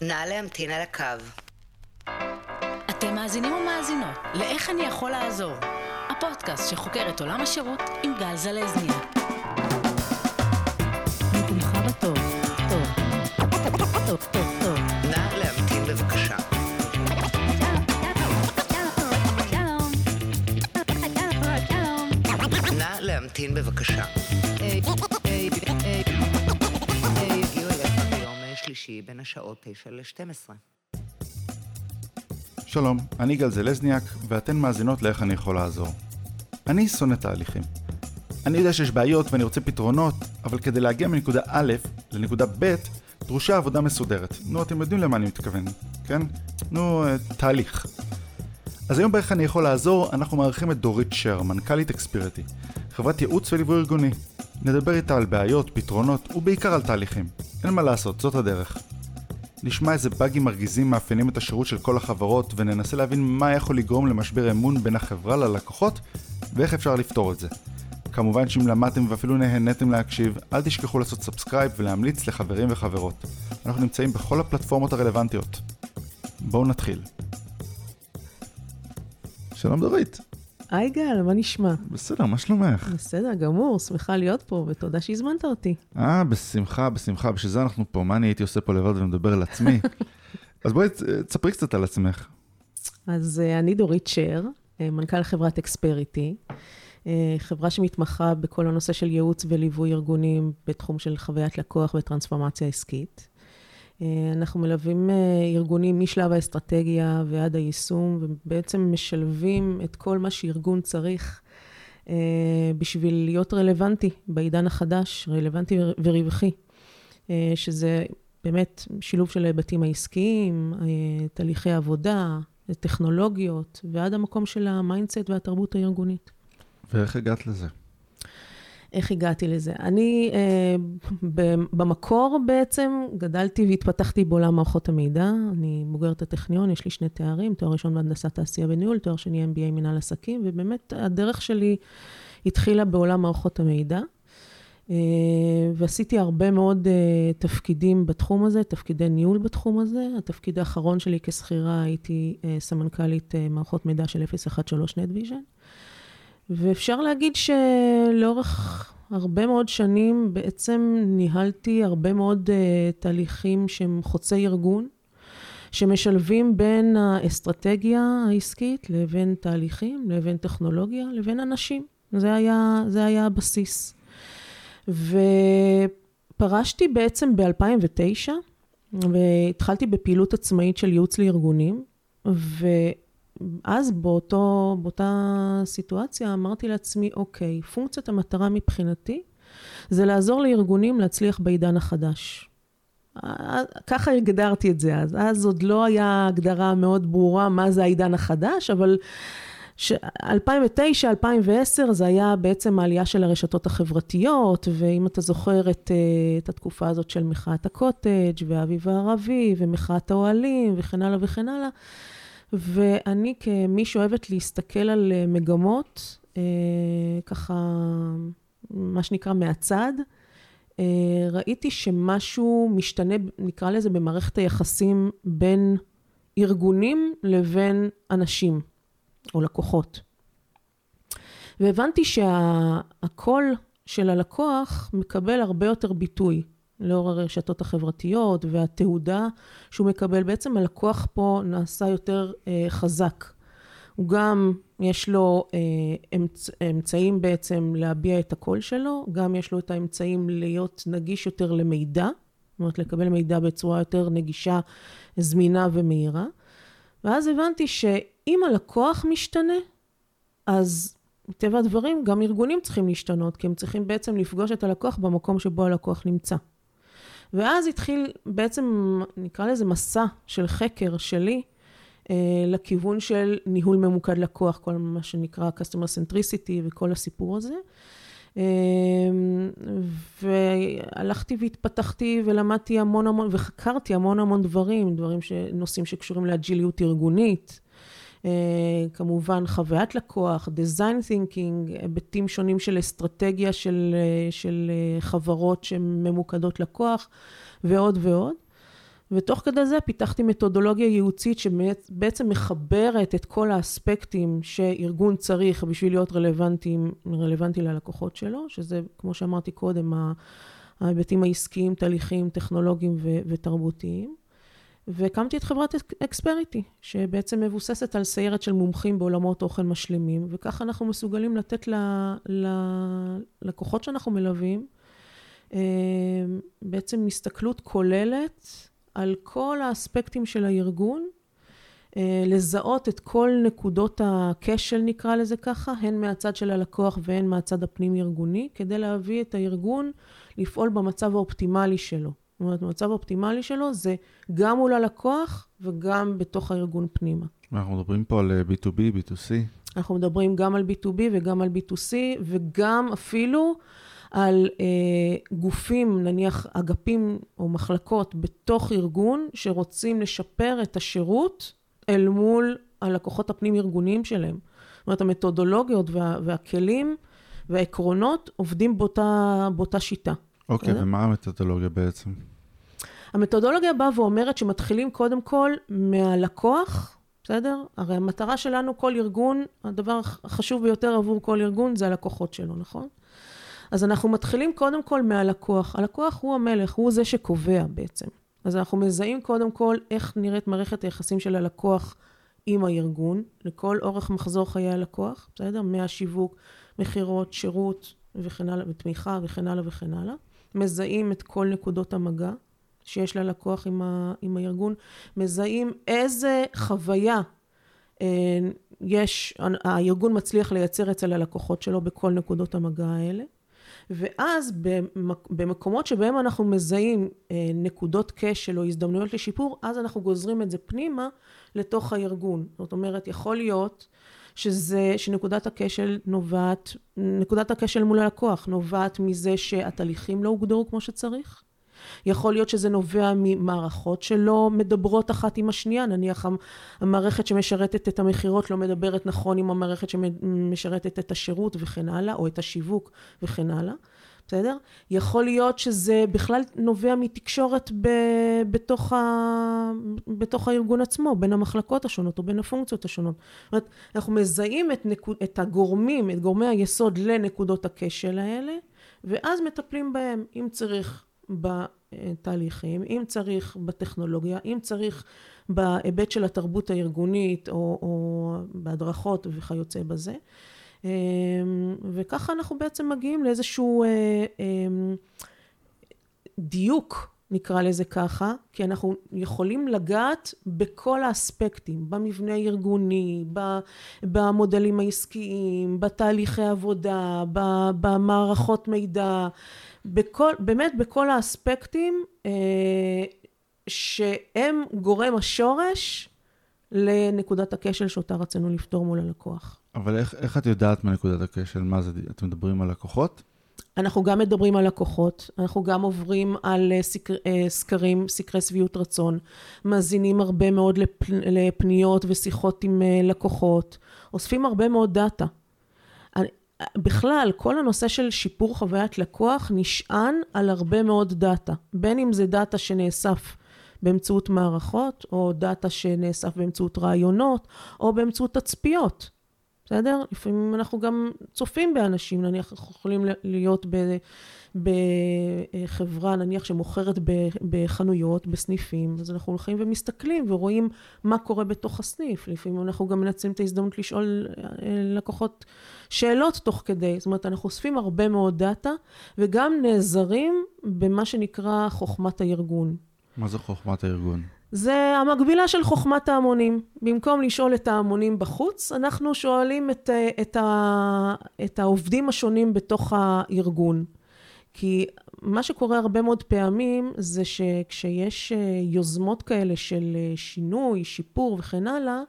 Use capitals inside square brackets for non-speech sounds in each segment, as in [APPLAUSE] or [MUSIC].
נא להמתין על הקו. אתם מאזינים ומאזינות ל"איך אני יכול לעזור", הפודקאסט שחוקר את עולם השירות עם גל זלזניה. מקומך בטוב, טוב, טוב, טוב, טוב. נא להמתין בבקשה. נא להמתין בבקשה. בין השעות 9 ל-12. שלום, אני גל זלזניאק, ואתן מאזינות לאיך אני יכול לעזור. אני שונא תהליכים. אני יודע שיש בעיות ואני רוצה פתרונות, אבל כדי להגיע מנקודה א' לנקודה ב', דרושה עבודה מסודרת. נו, אתם יודעים למה אני מתכוון, כן? נו, אה, תהליך. אז היום באיך אני יכול לעזור, אנחנו מארחים את דורית שר, מנכ"לית אקספירטי, חברת ייעוץ וליווי ארגוני. נדבר איתה על בעיות, פתרונות, ובעיקר על תהליכים. אין מה לעשות, זאת הדרך. נשמע איזה באגים מרגיזים מאפיינים את השירות של כל החברות, וננסה להבין מה יכול לגרום למשבר אמון בין החברה ללקוחות, ואיך אפשר לפתור את זה. כמובן שאם למדתם ואפילו נהניתם להקשיב, אל תשכחו לעשות subscribe ולהמליץ לחברים וחברות. אנחנו נמצאים בכל הפלטפורמות הרלוונטיות. בואו נתחיל. שלום דורית. היי גל, מה נשמע? בסדר, מה שלומך? בסדר גמור, שמחה להיות פה, ותודה שהזמנת אותי. אה, בשמחה, בשמחה, בשביל זה אנחנו פה. מה אני הייתי עושה פה לבד ומדבר על עצמי? [LAUGHS] אז בואי תספרי קצת על עצמך. אז uh, אני דורית שר, uh, מנכ"ל חברת אקספריטי, חברה שמתמחה בכל הנושא של ייעוץ וליווי ארגונים בתחום של חוויית לקוח וטרנספורמציה עסקית. Uh, אנחנו מלווים uh, ארגונים משלב האסטרטגיה ועד היישום, ובעצם משלבים את כל מה שארגון צריך uh, בשביל להיות רלוונטי בעידן החדש, רלוונטי ורווחי, שזה באמת שילוב של ההיבטים העסקיים, תהליכי עבודה, טכנולוגיות, ועד המקום של ה mindset והתרבות הארגונית. ואיך הגעת לזה? איך הגעתי לזה? אני אה, במקור בעצם גדלתי והתפתחתי בעולם מערכות המידע. אני בוגרת הטכניון, יש לי שני תארים, תואר ראשון בהנדסת תעשייה וניהול, תואר שני MBA מנהל עסקים, ובאמת הדרך שלי התחילה בעולם מערכות המידע. אה, ועשיתי הרבה מאוד אה, תפקידים בתחום הזה, תפקידי ניהול בתחום הזה. התפקיד האחרון שלי כשכירה הייתי אה, סמנכ"לית אה, מערכות מידע של 013 NetVision. ואפשר להגיד שלאורך הרבה מאוד שנים בעצם ניהלתי הרבה מאוד uh, תהליכים שהם חוצי ארגון, שמשלבים בין האסטרטגיה העסקית לבין תהליכים, לבין טכנולוגיה, לבין אנשים. זה היה, זה היה הבסיס. ופרשתי בעצם ב-2009, והתחלתי בפעילות עצמאית של ייעוץ לארגונים, ו... אז באותו, באותה סיטואציה אמרתי לעצמי, אוקיי, פונקציית המטרה מבחינתי זה לעזור לארגונים להצליח בעידן החדש. ככה הגדרתי את זה אז. אז עוד לא היה הגדרה מאוד ברורה מה זה העידן החדש, אבל 2009, 2010 זה היה בעצם העלייה של הרשתות החברתיות, ואם אתה זוכר את, אה, את התקופה הזאת של מחאת הקוטג' והאביב הערבי ומחאת האוהלים וכן הלאה וכן הלאה. ואני כמי שאוהבת להסתכל על אה, מגמות, אה, ככה, מה שנקרא מהצד, אה, ראיתי שמשהו משתנה, נקרא לזה, במערכת היחסים בין ארגונים לבין אנשים או לקוחות. והבנתי שהקול של הלקוח מקבל הרבה יותר ביטוי. לאור הרשתות החברתיות והתהודה שהוא מקבל, בעצם הלקוח פה נעשה יותר אה, חזק. הוא גם, יש לו אה, אמצ, אמצעים בעצם להביע את הקול שלו, גם יש לו את האמצעים להיות נגיש יותר למידע, זאת אומרת לקבל מידע בצורה יותר נגישה, זמינה ומהירה. ואז הבנתי שאם הלקוח משתנה, אז מטבע הדברים גם ארגונים צריכים להשתנות, כי הם צריכים בעצם לפגוש את הלקוח במקום שבו הלקוח נמצא. ואז התחיל בעצם, נקרא לזה מסע של חקר שלי, אה, לכיוון של ניהול ממוקד לקוח, כל מה שנקרא customer centricity וכל הסיפור הזה. אה, והלכתי והתפתחתי ולמדתי המון המון, וחקרתי המון המון דברים, דברים, ש... נושאים שקשורים לאג'יליות ארגונית. Uh, כמובן חוויית לקוח, design thinking, היבטים שונים של אסטרטגיה של, uh, של uh, חברות שהן ממוקדות לקוח ועוד ועוד. ותוך כדי זה פיתחתי מתודולוגיה ייעוצית שבעצם מחברת את כל האספקטים שארגון צריך בשביל להיות רלוונטי, רלוונטי ללקוחות שלו, שזה, כמו שאמרתי קודם, ההיבטים העסקיים, תהליכיים, טכנולוגיים ו- ותרבותיים. והקמתי את חברת אקספריטי, שבעצם מבוססת על סיירת של מומחים בעולמות תוכן משלימים, וככה אנחנו מסוגלים לתת ללקוחות שאנחנו מלווים אה, בעצם הסתכלות כוללת על כל האספקטים של הארגון, אה, לזהות את כל נקודות הכשל, נקרא לזה ככה, הן מהצד של הלקוח והן מהצד הפנים-ארגוני, כדי להביא את הארגון לפעול במצב האופטימלי שלו. זאת אומרת, המצב האופטימלי שלו זה גם מול הלקוח וגם בתוך הארגון פנימה. אנחנו מדברים פה על B2B, אה, B2C. אנחנו מדברים גם על B2B וגם על B2C, וגם אפילו על אה, גופים, נניח אגפים או מחלקות בתוך ארגון, שרוצים לשפר את השירות אל מול הלקוחות הפנים-ארגוניים שלהם. זאת אומרת, המתודולוגיות וה, והכלים והעקרונות עובדים באותה, באותה שיטה. אוקיי, okay, ומה המתודולוגיה בעצם? המתודולוגיה באה ואומרת שמתחילים קודם כל מהלקוח, בסדר? הרי המטרה שלנו, כל ארגון, הדבר החשוב ביותר עבור כל ארגון זה הלקוחות שלו, נכון? אז אנחנו מתחילים קודם כל מהלקוח. הלקוח הוא המלך, הוא זה שקובע בעצם. אז אנחנו מזהים קודם כל איך נראית מערכת היחסים של הלקוח עם הארגון, לכל אורך מחזור חיי הלקוח, בסדר? מהשיווק, מכירות, שירות וכן הלאה, ותמיכה וכן הלאה וכן הלאה. מזהים את כל נקודות המגע שיש ללקוח עם, ה, עם הארגון, מזהים איזה חוויה אה, יש, הארגון מצליח לייצר אצל הלקוחות שלו בכל נקודות המגע האלה. ואז במקומות שבהם אנחנו מזהים אה, נקודות כשל או הזדמנויות לשיפור, אז אנחנו גוזרים את זה פנימה לתוך הארגון. זאת אומרת, יכול להיות שזה, שנקודת הכשל נובעת, נקודת הכשל מול הלקוח נובעת מזה שהתהליכים לא הוגדרו כמו שצריך. יכול להיות שזה נובע ממערכות שלא מדברות אחת עם השנייה, נניח המערכת שמשרתת את המכירות לא מדברת נכון עם המערכת שמשרתת את השירות וכן הלאה, או את השיווק וכן הלאה. בסדר? יכול להיות שזה בכלל נובע מתקשורת ב, בתוך, ה, בתוך הארגון עצמו, בין המחלקות השונות או בין הפונקציות השונות. זאת אומרת, אנחנו מזהים את, נקוד, את הגורמים, את גורמי היסוד לנקודות הכשל האלה, ואז מטפלים בהם. אם צריך בתהליכים, אם צריך בטכנולוגיה, אם צריך בהיבט של התרבות הארגונית או, או בהדרכות וכיוצא בזה. אמ, וככה אנחנו בעצם מגיעים לאיזשהו אה, אמ, דיוק, נקרא לזה ככה, כי אנחנו יכולים לגעת בכל האספקטים, במבנה הארגוני, במודלים העסקיים, בתהליכי עבודה, במערכות מידע, בכל, באמת בכל האספקטים אה, שהם גורם השורש לנקודת הכשל שאותה רצינו לפתור מול הלקוח. אבל איך, איך את יודעת מה נקודת הכשל? מה זה, אתם מדברים על לקוחות? אנחנו גם מדברים על לקוחות, אנחנו גם עוברים על אה, סקר, אה, סקרים, סקרי שביעות רצון, מאזינים הרבה מאוד לפ, לפניות ושיחות עם אה, לקוחות, אוספים הרבה מאוד דאטה. בכלל, כל הנושא של שיפור חוויית לקוח נשען על הרבה מאוד דאטה, בין אם זה דאטה שנאסף באמצעות מערכות, או דאטה שנאסף באמצעות ראיונות, או באמצעות תצפיות. בסדר? לפעמים אנחנו גם צופים באנשים, נניח אנחנו יכולים להיות בחברה, נניח שמוכרת בחנויות, בסניפים, אז אנחנו הולכים ומסתכלים ורואים מה קורה בתוך הסניף. לפעמים אנחנו גם מנצלים את ההזדמנות לשאול אה, לקוחות שאלות תוך כדי. זאת אומרת, אנחנו אוספים הרבה מאוד דאטה, וגם נעזרים במה שנקרא חוכמת הארגון. מה זה חוכמת הארגון? זה המקבילה של חוכמת ההמונים. במקום לשאול את ההמונים בחוץ, אנחנו שואלים את, את, ה, את העובדים השונים בתוך הארגון. כי מה שקורה הרבה מאוד פעמים זה שכשיש אה, יוזמות כאלה של אה, שינוי, שיפור וכן הלאה,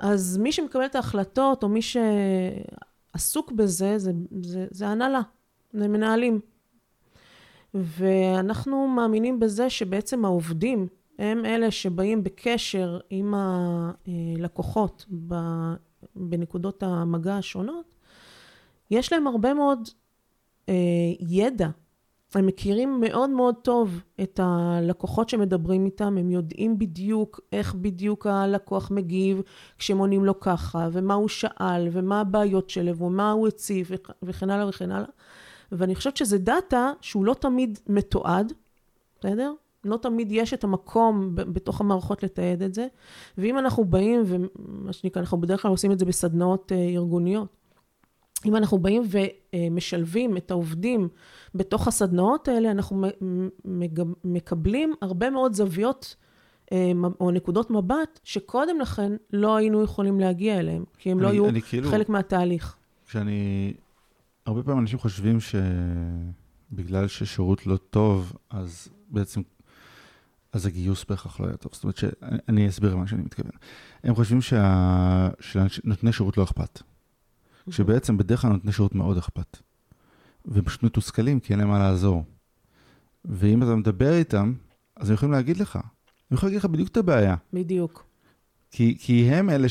אז מי שמקבל את ההחלטות או מי שעסוק בזה זה, זה, זה הנהלה, זה מנהלים. ואנחנו מאמינים בזה שבעצם העובדים הם אלה שבאים בקשר עם הלקוחות בנקודות המגע השונות, יש להם הרבה מאוד אה, ידע הם מכירים מאוד מאוד טוב את הלקוחות שמדברים איתם, הם יודעים בדיוק איך בדיוק הלקוח מגיב כשהם עונים לו ככה, ומה הוא שאל, ומה הבעיות שלו, ומה הוא הציב, וכן הלאה וכן הלאה. ואני חושבת שזה דאטה שהוא לא תמיד מתועד, בסדר? לא תמיד יש את המקום בתוך המערכות לתעד את זה. ואם אנחנו באים, ומה שנקרא, אנחנו בדרך כלל עושים את זה בסדנאות אה, ארגוניות, אם אנחנו באים ומשלבים את העובדים בתוך הסדנאות האלה, אנחנו מקבלים הרבה מאוד זוויות אה, או נקודות מבט שקודם לכן לא היינו יכולים להגיע אליהם, כי הם לא אני, לא היו אני כאילו, חלק מהתהליך. כשאני... הרבה פעמים אנשים חושבים שבגלל ששירות לא טוב, אז בעצם... אז הגיוס בהכרח לא היה טוב. זאת אומרת שאני אסביר מה שאני מתכוון. הם חושבים שה... שנותני שירות לא אכפת. שבעצם בדרך כלל נותני שירות מאוד אכפת. והם פשוט מתוסכלים כי אין להם מה לעזור. ואם אתה מדבר איתם, אז הם יכולים להגיד לך. הם יכולים להגיד לך בדיוק את הבעיה. בדיוק. כי, כי הם אלה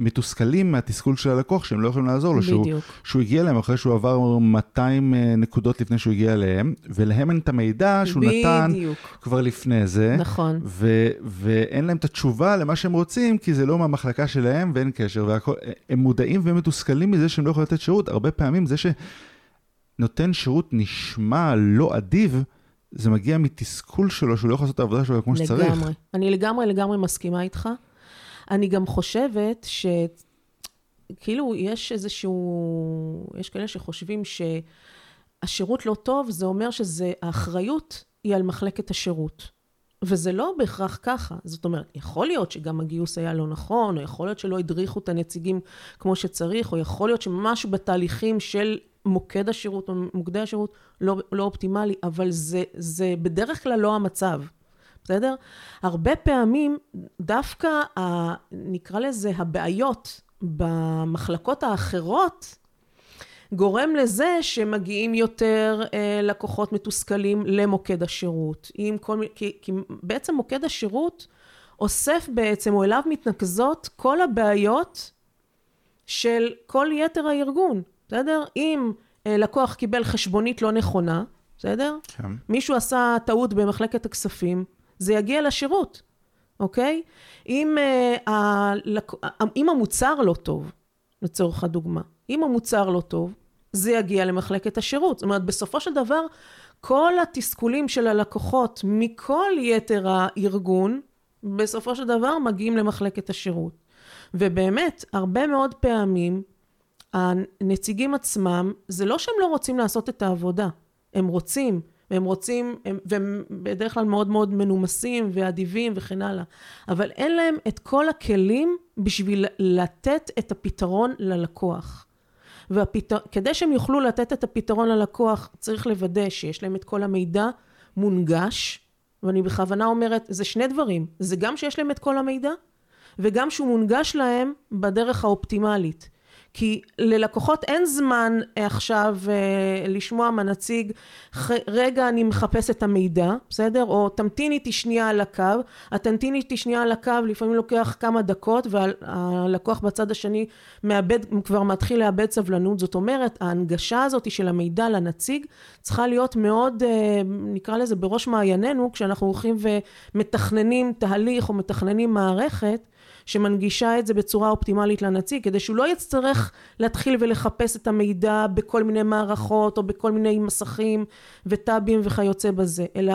שמתוסכלים מהתסכול של הלקוח, שהם לא יכולים לעזור לו. בדיוק. שהוא, שהוא הגיע אליהם אחרי שהוא עבר 200 אה, נקודות לפני שהוא הגיע אליהם, ולהם אין את המידע שהוא בדיוק. נתן כבר לפני זה. נכון. ו, ואין להם את התשובה למה שהם רוצים, כי זה לא מהמחלקה שלהם ואין קשר. והכל, הם מודעים ומתוסכלים מזה שהם לא יכולים לתת שירות. הרבה פעמים זה שנותן שירות נשמע לא אדיב, זה מגיע מתסכול שלו, שהוא לא יכול לעשות את העבודה שלו כמו שצריך. לגמרי. אני לגמרי לגמרי מסכימה איתך. אני גם חושבת שכאילו יש איזשהו, יש כאלה שחושבים שהשירות לא טוב, זה אומר שזה, האחריות היא על מחלקת השירות. וזה לא בהכרח ככה. זאת אומרת, יכול להיות שגם הגיוס היה לא נכון, או יכול להיות שלא הדריכו את הנציגים כמו שצריך, או יכול להיות שמשהו בתהליכים של מוקד השירות או מוקדי השירות לא, לא אופטימלי, אבל זה, זה בדרך כלל לא המצב, בסדר? הרבה פעמים דווקא, ה, נקרא לזה, הבעיות במחלקות האחרות, גורם לזה שמגיעים יותר אה, לקוחות מתוסכלים למוקד השירות. כל, כי, כי בעצם מוקד השירות אוסף בעצם, או אליו מתנקזות כל הבעיות של כל יתר הארגון. בסדר? אם אה, לקוח קיבל חשבונית לא נכונה, בסדר? כן. מישהו עשה טעות במחלקת הכספים, זה יגיע לשירות, אוקיי? אם, אה, הלק... אם המוצר לא טוב, לצורך הדוגמה, אם המוצר לא טוב, זה יגיע למחלקת השירות. זאת אומרת, בסופו של דבר, כל התסכולים של הלקוחות מכל יתר הארגון, בסופו של דבר מגיעים למחלקת השירות. ובאמת, הרבה מאוד פעמים הנציגים עצמם, זה לא שהם לא רוצים לעשות את העבודה, הם רוצים, והם רוצים, הם, והם בדרך כלל מאוד מאוד מנומסים ואדיבים וכן הלאה, אבל אין להם את כל הכלים בשביל לתת את הפתרון ללקוח. וכדי שהם יוכלו לתת את הפתרון ללקוח, צריך לוודא שיש להם את כל המידע מונגש, ואני בכוונה אומרת, זה שני דברים, זה גם שיש להם את כל המידע, וגם שהוא מונגש להם בדרך האופטימלית. כי ללקוחות אין זמן עכשיו אה, לשמוע מהנציג, רגע אני מחפש את המידע, בסדר? או תמתיני איתי שנייה על הקו, התמתיני איתי שנייה על הקו לפעמים לוקח כמה דקות והלקוח בצד השני מאבד, כבר מתחיל לאבד סבלנות, זאת אומרת ההנגשה הזאת של המידע לנציג צריכה להיות מאוד, אה, נקרא לזה בראש מעיינינו, כשאנחנו הולכים ומתכננים תהליך או מתכננים מערכת, שמנגישה את זה בצורה אופטימלית לנציג, כדי שהוא לא יצטרך להתחיל ולחפש את המידע בכל מיני מערכות או בכל מיני מסכים וטאבים וכיוצא בזה, אלא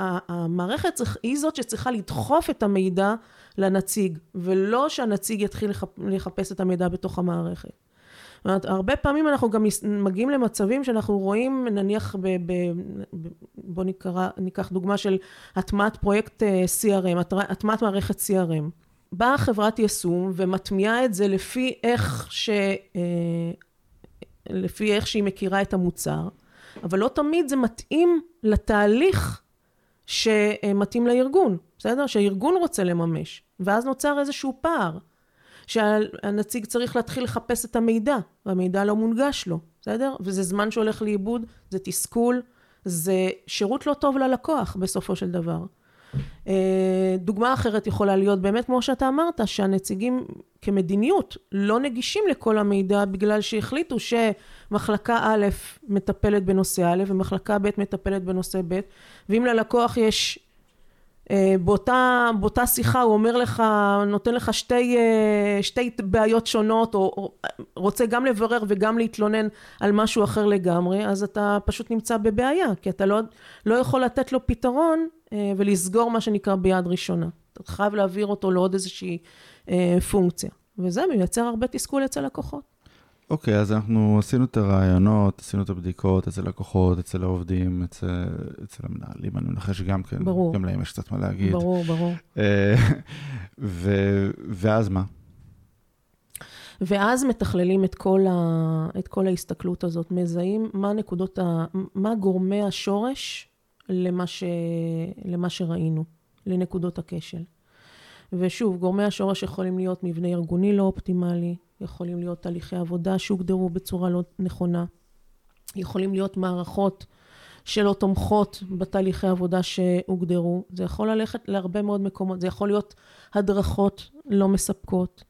המערכת היא זאת שצריכה לדחוף את המידע לנציג, ולא שהנציג יתחיל לחפש את המידע בתוך המערכת. אומרת, הרבה פעמים אנחנו גם מגיעים למצבים שאנחנו רואים, נניח, ב, ב, ב, בוא נקרא, ניקח דוגמה של הטמעת פרויקט אה, CRM, הטמעת מערכת CRM. באה חברת יישום ומטמיעה את זה לפי איך ש... אה, לפי איך שהיא מכירה את המוצר, אבל לא תמיד זה מתאים לתהליך שמתאים לארגון, בסדר? שהארגון רוצה לממש, ואז נוצר איזשהו פער, שהנציג צריך להתחיל לחפש את המידע, והמידע לא מונגש לו, בסדר? וזה זמן שהולך לאיבוד, זה תסכול, זה שירות לא טוב ללקוח בסופו של דבר. אה, דוגמה אחרת יכולה להיות באמת, כמו שאתה אמרת, שהנציגים כמדיניות לא נגישים לכל המידע בגלל שהחליטו שמחלקה א' מטפלת בנושא א' ומחלקה ב' מטפלת בנושא ב', ואם ללקוח יש אה, באותה, באותה שיחה הוא אומר לך, נותן לך שתי, אה, שתי בעיות שונות, או, או רוצה גם לברר וגם להתלונן על משהו אחר לגמרי, אז אתה פשוט נמצא בבעיה, כי אתה לא, לא יכול לתת לו פתרון ולסגור מה שנקרא ביד ראשונה. אתה חייב להעביר אותו לעוד איזושהי פונקציה. וזה מייצר הרבה תסכול אצל לקוחות. אוקיי, okay, אז אנחנו עשינו את הרעיונות, עשינו את הבדיקות אצל לקוחות, אצל העובדים, אצל, אצל המנהלים, אני מנחש שגם כן, ברור. גם להם יש קצת מה להגיד. ברור, ברור. אה, ו, ואז מה? ואז מתכללים את כל, ה, את כל ההסתכלות הזאת, מזהים מה נקודות, ה, מה גורמי השורש למה, ש, למה שראינו, לנקודות הכשל. ושוב, גורמי השורש יכולים להיות מבנה ארגוני לא אופטימלי, יכולים להיות תהליכי עבודה שהוגדרו בצורה לא נכונה, יכולים להיות מערכות שלא תומכות בתהליכי עבודה שהוגדרו, זה יכול ללכת להרבה מאוד מקומות, זה יכול להיות הדרכות לא מספקות,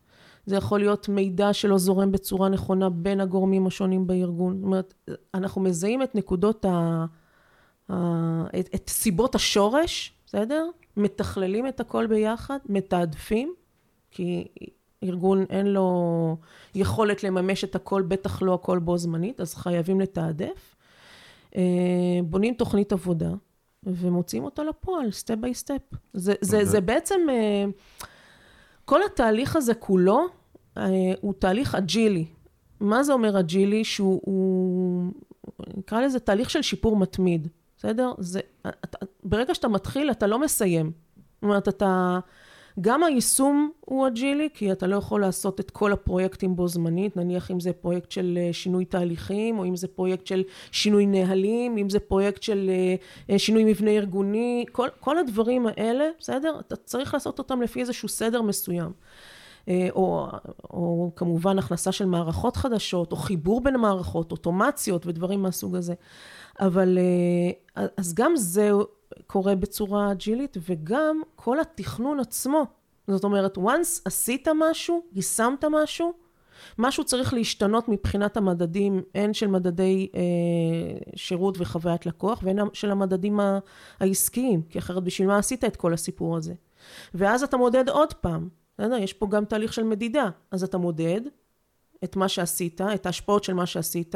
זה יכול להיות מידע שלא זורם בצורה נכונה בין הגורמים השונים בארגון, זאת אומרת, אנחנו מזהים את נקודות ה... את, את סיבות השורש, בסדר? מתכללים את הכל ביחד, מתעדפים, כי ארגון אין לו יכולת לממש את הכל, בטח לא הכל בו זמנית, אז חייבים לתעדף. אה, בונים תוכנית עבודה ומוציאים אותה לפועל, step by step. זה, זה, זה בעצם, אה, כל התהליך הזה כולו אה, הוא תהליך אג'ילי. מה זה אומר אג'ילי? שהוא, הוא, נקרא לזה תהליך של שיפור מתמיד, בסדר? זה, אתה, ברגע שאתה מתחיל, אתה לא מסיים. זאת אומרת, אתה... גם היישום הוא אג'ילי, כי אתה לא יכול לעשות את כל הפרויקטים בו זמנית, נניח אם זה פרויקט של אה, שינוי תהליכים, או אם זה פרויקט של שינוי נהלים, אם זה פרויקט של אה, אה, שינוי מבנה ארגוני, כל, כל הדברים האלה, בסדר? אתה צריך לעשות אותם לפי איזשהו סדר מסוים. או, או כמובן הכנסה של מערכות חדשות, או חיבור בין מערכות, אוטומציות ודברים מהסוג הזה. אבל אז גם זה קורה בצורה אג'ילית, וגם כל התכנון עצמו. זאת אומרת, once עשית משהו, יישמת משהו, משהו צריך להשתנות מבחינת המדדים, הן של מדדי אה, שירות וחוויית לקוח, והן של המדדים העסקיים, כי אחרת בשביל מה עשית את כל הסיפור הזה? ואז אתה מודד עוד פעם, בסדר? יש פה גם תהליך של מדידה, אז אתה מודד את מה שעשית, את ההשפעות של מה שעשית,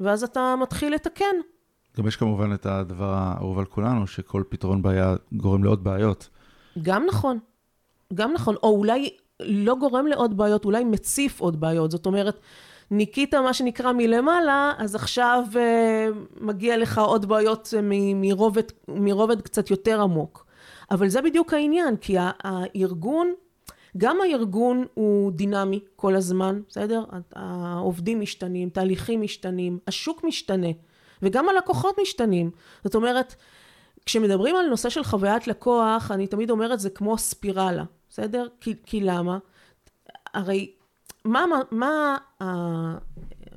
ואז אתה מתחיל לתקן גם יש כמובן את הדבר האהוב על כולנו, שכל פתרון בעיה גורם לעוד בעיות. גם נכון, גם נכון. או אולי לא גורם לעוד בעיות, אולי מציף עוד בעיות. זאת אומרת, ניקית מה שנקרא מלמעלה, אז עכשיו uh, מגיע לך עוד בעיות מ- מרובד, מרובד קצת יותר עמוק. אבל זה בדיוק העניין, כי הארגון, גם הארגון הוא דינמי כל הזמן, בסדר? העובדים משתנים, תהליכים משתנים, השוק משתנה. וגם הלקוחות משתנים. זאת אומרת, כשמדברים על נושא של חוויית לקוח, אני תמיד אומרת זה כמו ספירלה, בסדר? כי, כי למה? הרי מה, מה, מה,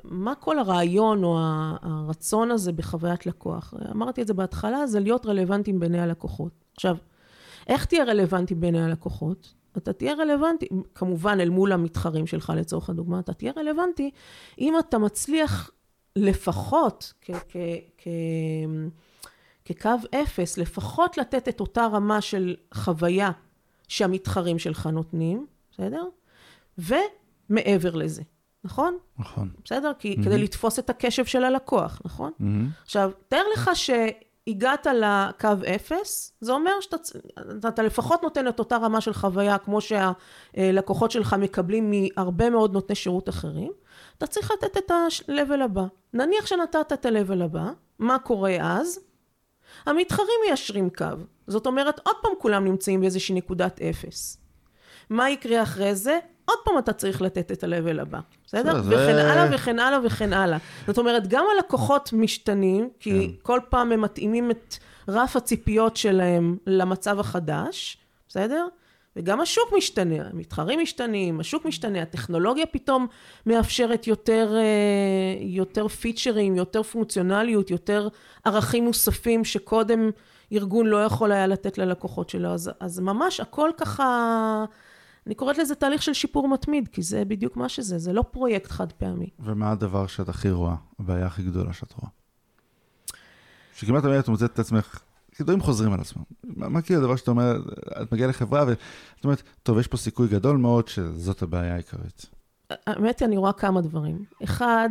מה כל הרעיון או הרצון הזה בחוויית לקוח? אמרתי את זה בהתחלה, זה להיות רלוונטיים בעיני הלקוחות. עכשיו, איך תהיה רלוונטי בעיני הלקוחות? אתה תהיה רלוונטי, כמובן אל מול המתחרים שלך לצורך הדוגמה, אתה תהיה רלוונטי אם אתה מצליח לפחות כ- כ- כ- כקו אפס, לפחות לתת את אותה רמה של חוויה שהמתחרים שלך נותנים, בסדר? ומעבר לזה, נכון? נכון. בסדר? כי mm-hmm. כדי לתפוס את הקשב של הלקוח, נכון? Mm-hmm. עכשיו, תאר לך שהגעת לקו אפס, זה אומר שאתה לפחות נותן את אותה רמה של חוויה כמו שהלקוחות שלך מקבלים מהרבה מאוד נותני שירות אחרים. אתה צריך לתת את ה-level הבא. נניח שנתת את ה-level הבא, מה קורה אז? המתחרים מיישרים קו. זאת אומרת, עוד פעם כולם נמצאים באיזושהי נקודת אפס. מה יקרה אחרי זה? עוד פעם אתה צריך לתת את ה-level הבא, בסדר? זה... וכן הלאה וכן הלאה וכן הלאה. זאת אומרת, גם הלקוחות משתנים, כי כן. כל פעם הם מתאימים את רף הציפיות שלהם למצב החדש, בסדר? וגם השוק משתנה, המתחרים משתנים, השוק משתנה, הטכנולוגיה פתאום מאפשרת יותר, אה, יותר פיצ'רים, יותר פונקציונליות, יותר ערכים מוספים שקודם ארגון לא יכול היה לתת ללקוחות שלו. אז, אז ממש הכל ככה, אני קוראת לזה תהליך של שיפור מתמיד, כי זה בדיוק מה שזה, זה לא פרויקט חד פעמי. ומה הדבר שאת הכי רואה, הבעיה הכי גדולה שאת רואה? שכמעט תמיד את מוצאת את עצמך, כי דברים חוזרים על עצמם. מה, מה כאילו הדבר שאתה אומר, את מגיעה לחברה ואת אומרת, טוב, יש פה סיכוי גדול מאוד שזאת הבעיה העיקרית. האמת היא, אני רואה כמה דברים. אחד,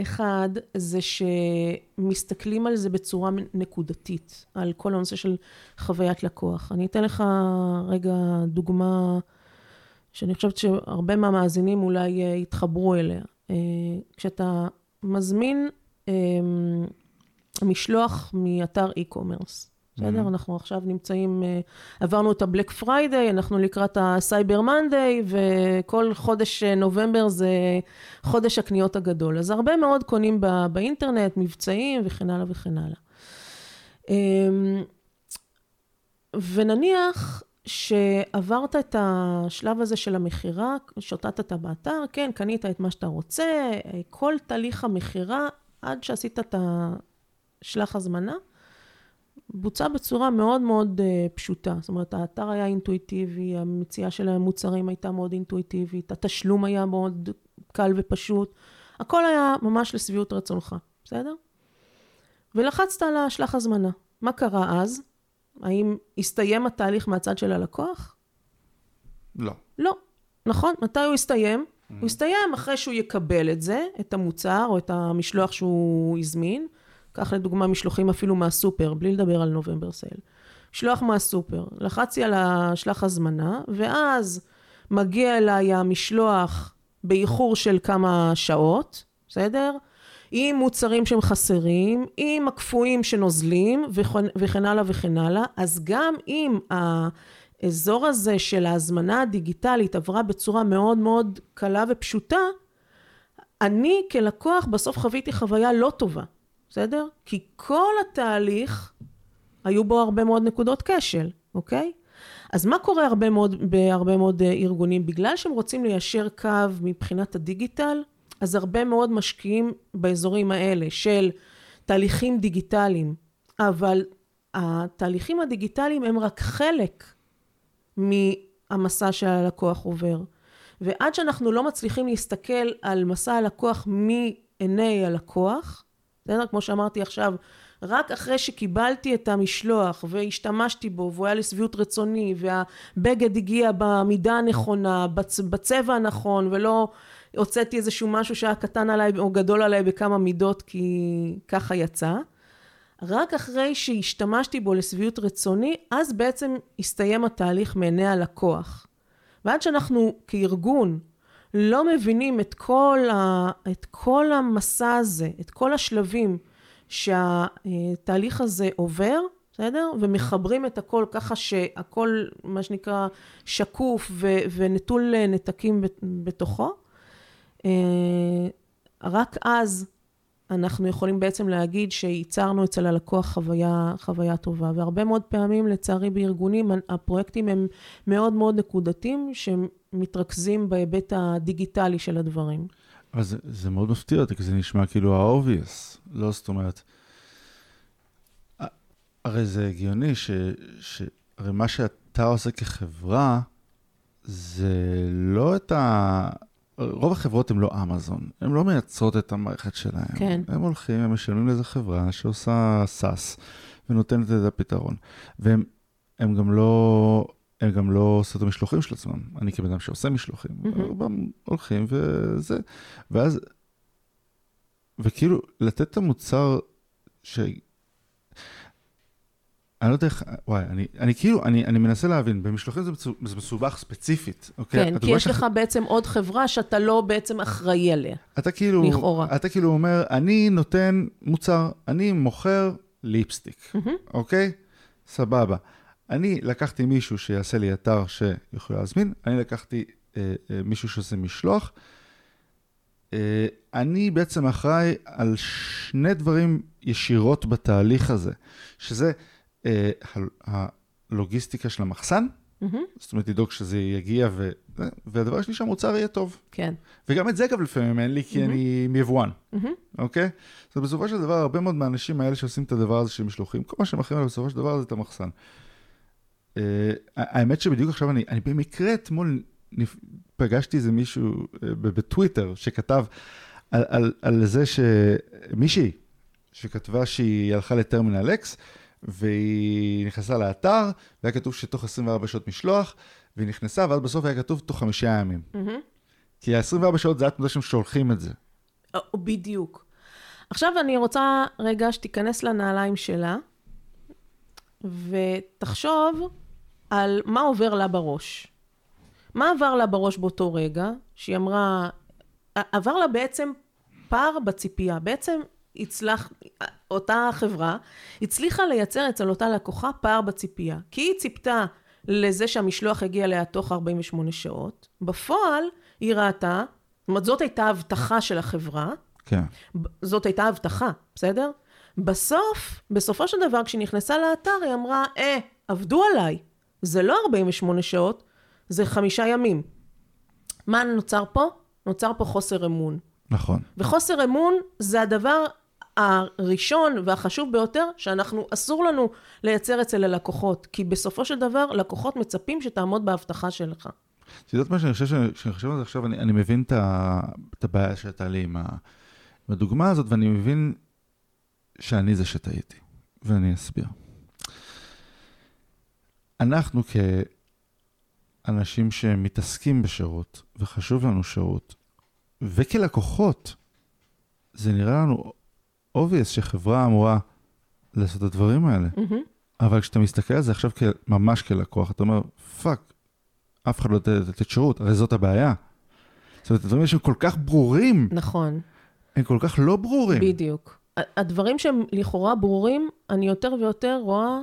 אחד, זה שמסתכלים על זה בצורה נקודתית, על כל הנושא של חוויית לקוח. אני אתן לך רגע דוגמה שאני חושבת שהרבה מהמאזינים אולי יתחברו אליה. אה, כשאתה מזמין אה, משלוח מאתר e-commerce, בסדר? Mm-hmm. אנחנו עכשיו נמצאים, אה, עברנו את הבלק פריידיי, אנחנו לקראת הסייבר מנדיי, וכל חודש אה, נובמבר זה חודש הקניות הגדול. אז הרבה מאוד קונים בא, באינטרנט, מבצעים וכן הלאה וכן הלאה. אמ, ונניח שעברת את השלב הזה של המכירה, שוטטת באתר, כן, קנית את מה שאתה רוצה, כל תהליך המכירה, עד שעשית את השלח הזמנה, בוצע בצורה מאוד מאוד uh, פשוטה. זאת אומרת, האתר היה אינטואיטיבי, המציאה של המוצרים הייתה מאוד אינטואיטיבית, התשלום היה מאוד קל ופשוט, הכל היה ממש לשביעות רצונך, בסדר? ולחצת על השלח הזמנה. מה קרה אז? האם הסתיים התהליך מהצד של הלקוח? לא. לא. נכון, מתי הוא הסתיים? Mm-hmm. הוא הסתיים אחרי שהוא יקבל את זה, את המוצר או את המשלוח שהוא הזמין, קח לדוגמה משלוחים אפילו מהסופר, בלי לדבר על נובמבר סייל. משלוח מהסופר, לחצתי על השלח הזמנה, ואז מגיע אליי המשלוח באיחור של כמה שעות, בסדר? עם מוצרים שהם חסרים, עם הקפואים שנוזלים וכן, וכן הלאה וכן הלאה, אז גם אם האזור הזה של ההזמנה הדיגיטלית עברה בצורה מאוד מאוד קלה ופשוטה, אני כלקוח בסוף חוויתי חוויה לא טובה. בסדר? כי כל התהליך, היו בו הרבה מאוד נקודות כשל, אוקיי? אז מה קורה הרבה מאוד, בהרבה מאוד אה, ארגונים? בגלל שהם רוצים ליישר קו מבחינת הדיגיטל, אז הרבה מאוד משקיעים באזורים האלה של תהליכים דיגיטליים, אבל התהליכים הדיגיטליים הם רק חלק מהמסע שהלקוח עובר. ועד שאנחנו לא מצליחים להסתכל על מסע הלקוח מעיני הלקוח, בסדר? כמו שאמרתי עכשיו, רק אחרי שקיבלתי את המשלוח והשתמשתי בו והוא היה לשביעות רצוני והבגד הגיע במידה הנכונה, בצ... בצבע הנכון ולא הוצאתי איזשהו משהו שהיה קטן עליי או גדול עליי בכמה מידות כי ככה יצא. רק אחרי שהשתמשתי בו לשביעות רצוני, אז בעצם הסתיים התהליך מעיני הלקוח. ועד שאנחנו כארגון לא מבינים את כל, ה, את כל המסע הזה, את כל השלבים שהתהליך הזה עובר, בסדר? ומחברים את הכל ככה שהכל, מה שנקרא, שקוף ו, ונטול נתקים בתוכו. אה, רק אז אנחנו יכולים בעצם להגיד שייצרנו אצל הלקוח חוויה, חוויה טובה. והרבה מאוד פעמים, לצערי, בארגונים, הפרויקטים הם מאוד מאוד נקודתיים, שהם מתרכזים בהיבט הדיגיטלי של הדברים. אבל זה, מאוד מפתיע אותי, כי זה נשמע כאילו ה-obvious, לא זאת אומרת... הרי זה הגיוני ש... ש... הרי מה שאתה עושה כחברה, זה לא את ה... רוב החברות הן לא אמזון, הן לא מייצרות את המערכת שלהן. כן. הם הולכים, הם משלמים לאיזה חברה שעושה סאס ונותנת את הפתרון. והם גם לא, הם גם לא עושים את המשלוחים של עצמם. אני כבן אדם שעושה משלוחים, mm-hmm. רובם הולכים וזה, ואז, וכאילו, לתת את המוצר ש... אני לא יודע איך, וואי, אני, אני כאילו, אני, אני מנסה להבין, במשלוחים זה, מצו, זה מסובך ספציפית, אוקיי? כן, כי יש שח... לך בעצם עוד חברה שאתה לא בעצם אחראי עליה, אתה כאילו, לכאורה. אתה כאילו אומר, אני נותן מוצר, אני מוכר ליפסטיק, mm-hmm. אוקיי? סבבה. אני לקחתי מישהו שיעשה לי אתר שיכול להזמין, אני לקחתי אה, אה, מישהו שעושה משלוח. אה, אני בעצם אחראי על שני דברים ישירות בתהליך הזה, שזה... אה, הלוגיסטיקה של המחסן, זאת אומרת, לדאוג שזה יגיע, ו... והדבר השני שהמוצר יהיה טוב. כן. וגם את זה אגב לפעמים אין לי, כי אני מיבואן, מהמם. אוקיי? אז בסופו של דבר, הרבה מאוד מהאנשים האלה שעושים את הדבר הזה של משלוחים, כל מה שהם מכירים עליו בסופו של דבר זה את המחסן. אה, האמת שבדיוק עכשיו אני, אני במקרה אתמול נפ- פגשתי איזה מישהו ב- בטוויטר שכתב על, על, על זה שמישהי שכתבה שהיא הלכה לטרמינל אקס והיא נכנסה לאתר והיה כתוב שתוך 24 שעות משלוח והיא נכנסה ואז בסוף היה כתוב תוך חמישה ימים. מהמם. כי ה-24 שעות זה התמודה שהם שולחים את זה. אה, בדיוק. עכשיו אני רוצה רגע שתיכנס לנעליים שלה, ותחשוב על מה עובר לה בראש. מה עבר לה בראש באותו רגע, שהיא אמרה, עבר לה בעצם פער בציפייה. בעצם הצלח, אותה חברה הצליחה לייצר אצל אותה לקוחה פער בציפייה. כי היא ציפתה לזה שהמשלוח יגיע אליה תוך 48 שעות. בפועל היא ראתה, זאת אומרת זאת הייתה הבטחה של החברה, כן. זאת הייתה הבטחה, בסדר? בסוף, בסופו של דבר, כשהיא נכנסה לאתר, היא אמרה, אה, עבדו עליי. זה לא 48 שעות, זה חמישה ימים. מה נוצר פה? נוצר פה חוסר אמון. נכון. וחוסר אמון זה הדבר הראשון והחשוב ביותר שאנחנו, אסור לנו לייצר אצל הלקוחות. כי בסופו של דבר, לקוחות מצפים שתעמוד בהבטחה שלך. את יודעת מה שאני חושב, שאני שאני חושב על זה עכשיו, אני, אני מבין את, ה, את הבעיה שהייתה לי עם, ה, עם הדוגמה הזאת, ואני מבין שאני זה שטעיתי, ואני אסביר. אנחנו כאנשים שמתעסקים בשירות, וחשוב לנו שירות, וכלקוחות, זה נראה לנו obvious שחברה אמורה לעשות את הדברים האלה. מהמם. אבל כשאתה מסתכל על זה עכשיו כ- ממש כלקוח, אתה אומר, fuck, אף אחד לא יודע לתת שירות, הרי זאת הבעיה. זאת אומרת, הדברים שהם כל כך ברורים, נכון. הם כל כך לא ברורים. בדיוק. הדברים שהם לכאורה ברורים, אני יותר ויותר רואה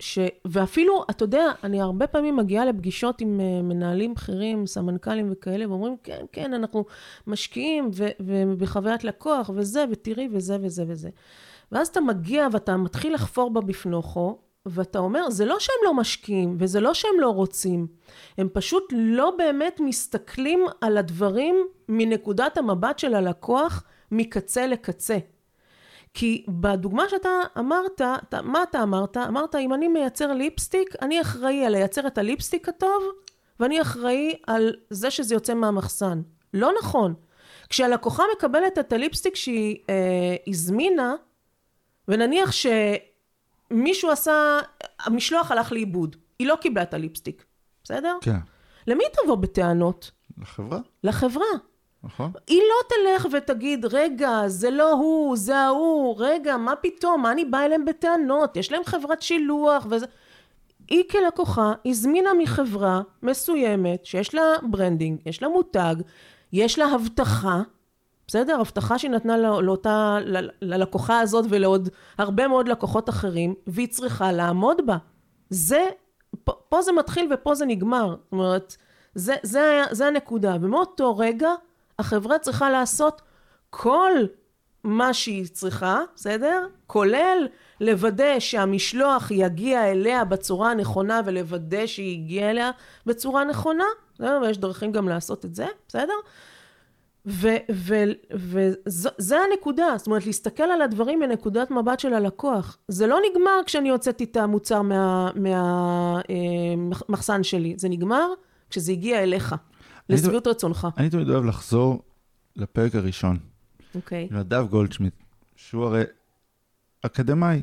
ש... ואפילו, אתה יודע, אני הרבה פעמים מגיעה לפגישות עם uh, מנהלים בכירים, סמנכ"לים וכאלה, ואומרים, כן, כן, אנחנו משקיעים ו- ובחוויית לקוח וזה, ותראי וזה וזה וזה. ואז אתה מגיע ואתה מתחיל לחפור בה בפנוכו, ואתה אומר, זה לא שהם לא משקיעים, וזה לא שהם לא רוצים, הם פשוט לא באמת מסתכלים על הדברים מנקודת המבט של הלקוח מקצה לקצה. כי בדוגמה שאתה אמרת, אתה, מה אתה אמרת? אמרת, אם אני מייצר ליפסטיק, אני אחראי על לייצר את הליפסטיק הטוב, ואני אחראי על זה שזה יוצא מהמחסן. לא נכון. כשהלקוחה מקבלת את הליפסטיק שהיא אה, הזמינה, ונניח שמישהו עשה, המשלוח הלך לאיבוד, היא לא קיבלה את ה lipstick, בסדר? כן, למי תבוא בטענות? לחברה, לחברה. נכון? היא לא תלך ותגיד, רגע, זה לא הוא, זה ההוא, רגע, מה פתאום, מה אני באה אליהם בטענות, יש להם חברת שילוח וזה... היא כלקוחה הזמינה מחברה מסוימת, שיש לה branding, יש לה מותג, יש לה הבטחה, בסדר? הבטחה שהיא נתנה לא- לאותה, ללקוחה הזאת ולעוד הרבה מאוד לקוחות אחרים, והיא צריכה לעמוד בה. זה, פה, פה זה מתחיל ופה זה נגמר. זאת אומרת, זה, זה, זה הנקודה. ומאותו רגע, החברה צריכה לעשות כל מה שהיא צריכה, בסדר? כולל לוודא שהמשלוח יגיע אליה בצורה הנכונה ולוודא שהיא הגיעה אליה בצורה נכונה, בסדר? ויש דרכים גם לעשות את זה, בסדר? וזה הנקודה, זאת אומרת להסתכל על הדברים מנקודת מבט של הלקוח. זה לא נגמר כשאני הוצאתי את המוצר מהמחסן מה, אה, שלי, זה נגמר כשזה הגיע אליך, לשביעות רצונך. אני תמיד אוהב לחזור לפרק הראשון, אוקיי. עם נדב גולדשמיט, שהוא הרי אקדמאי,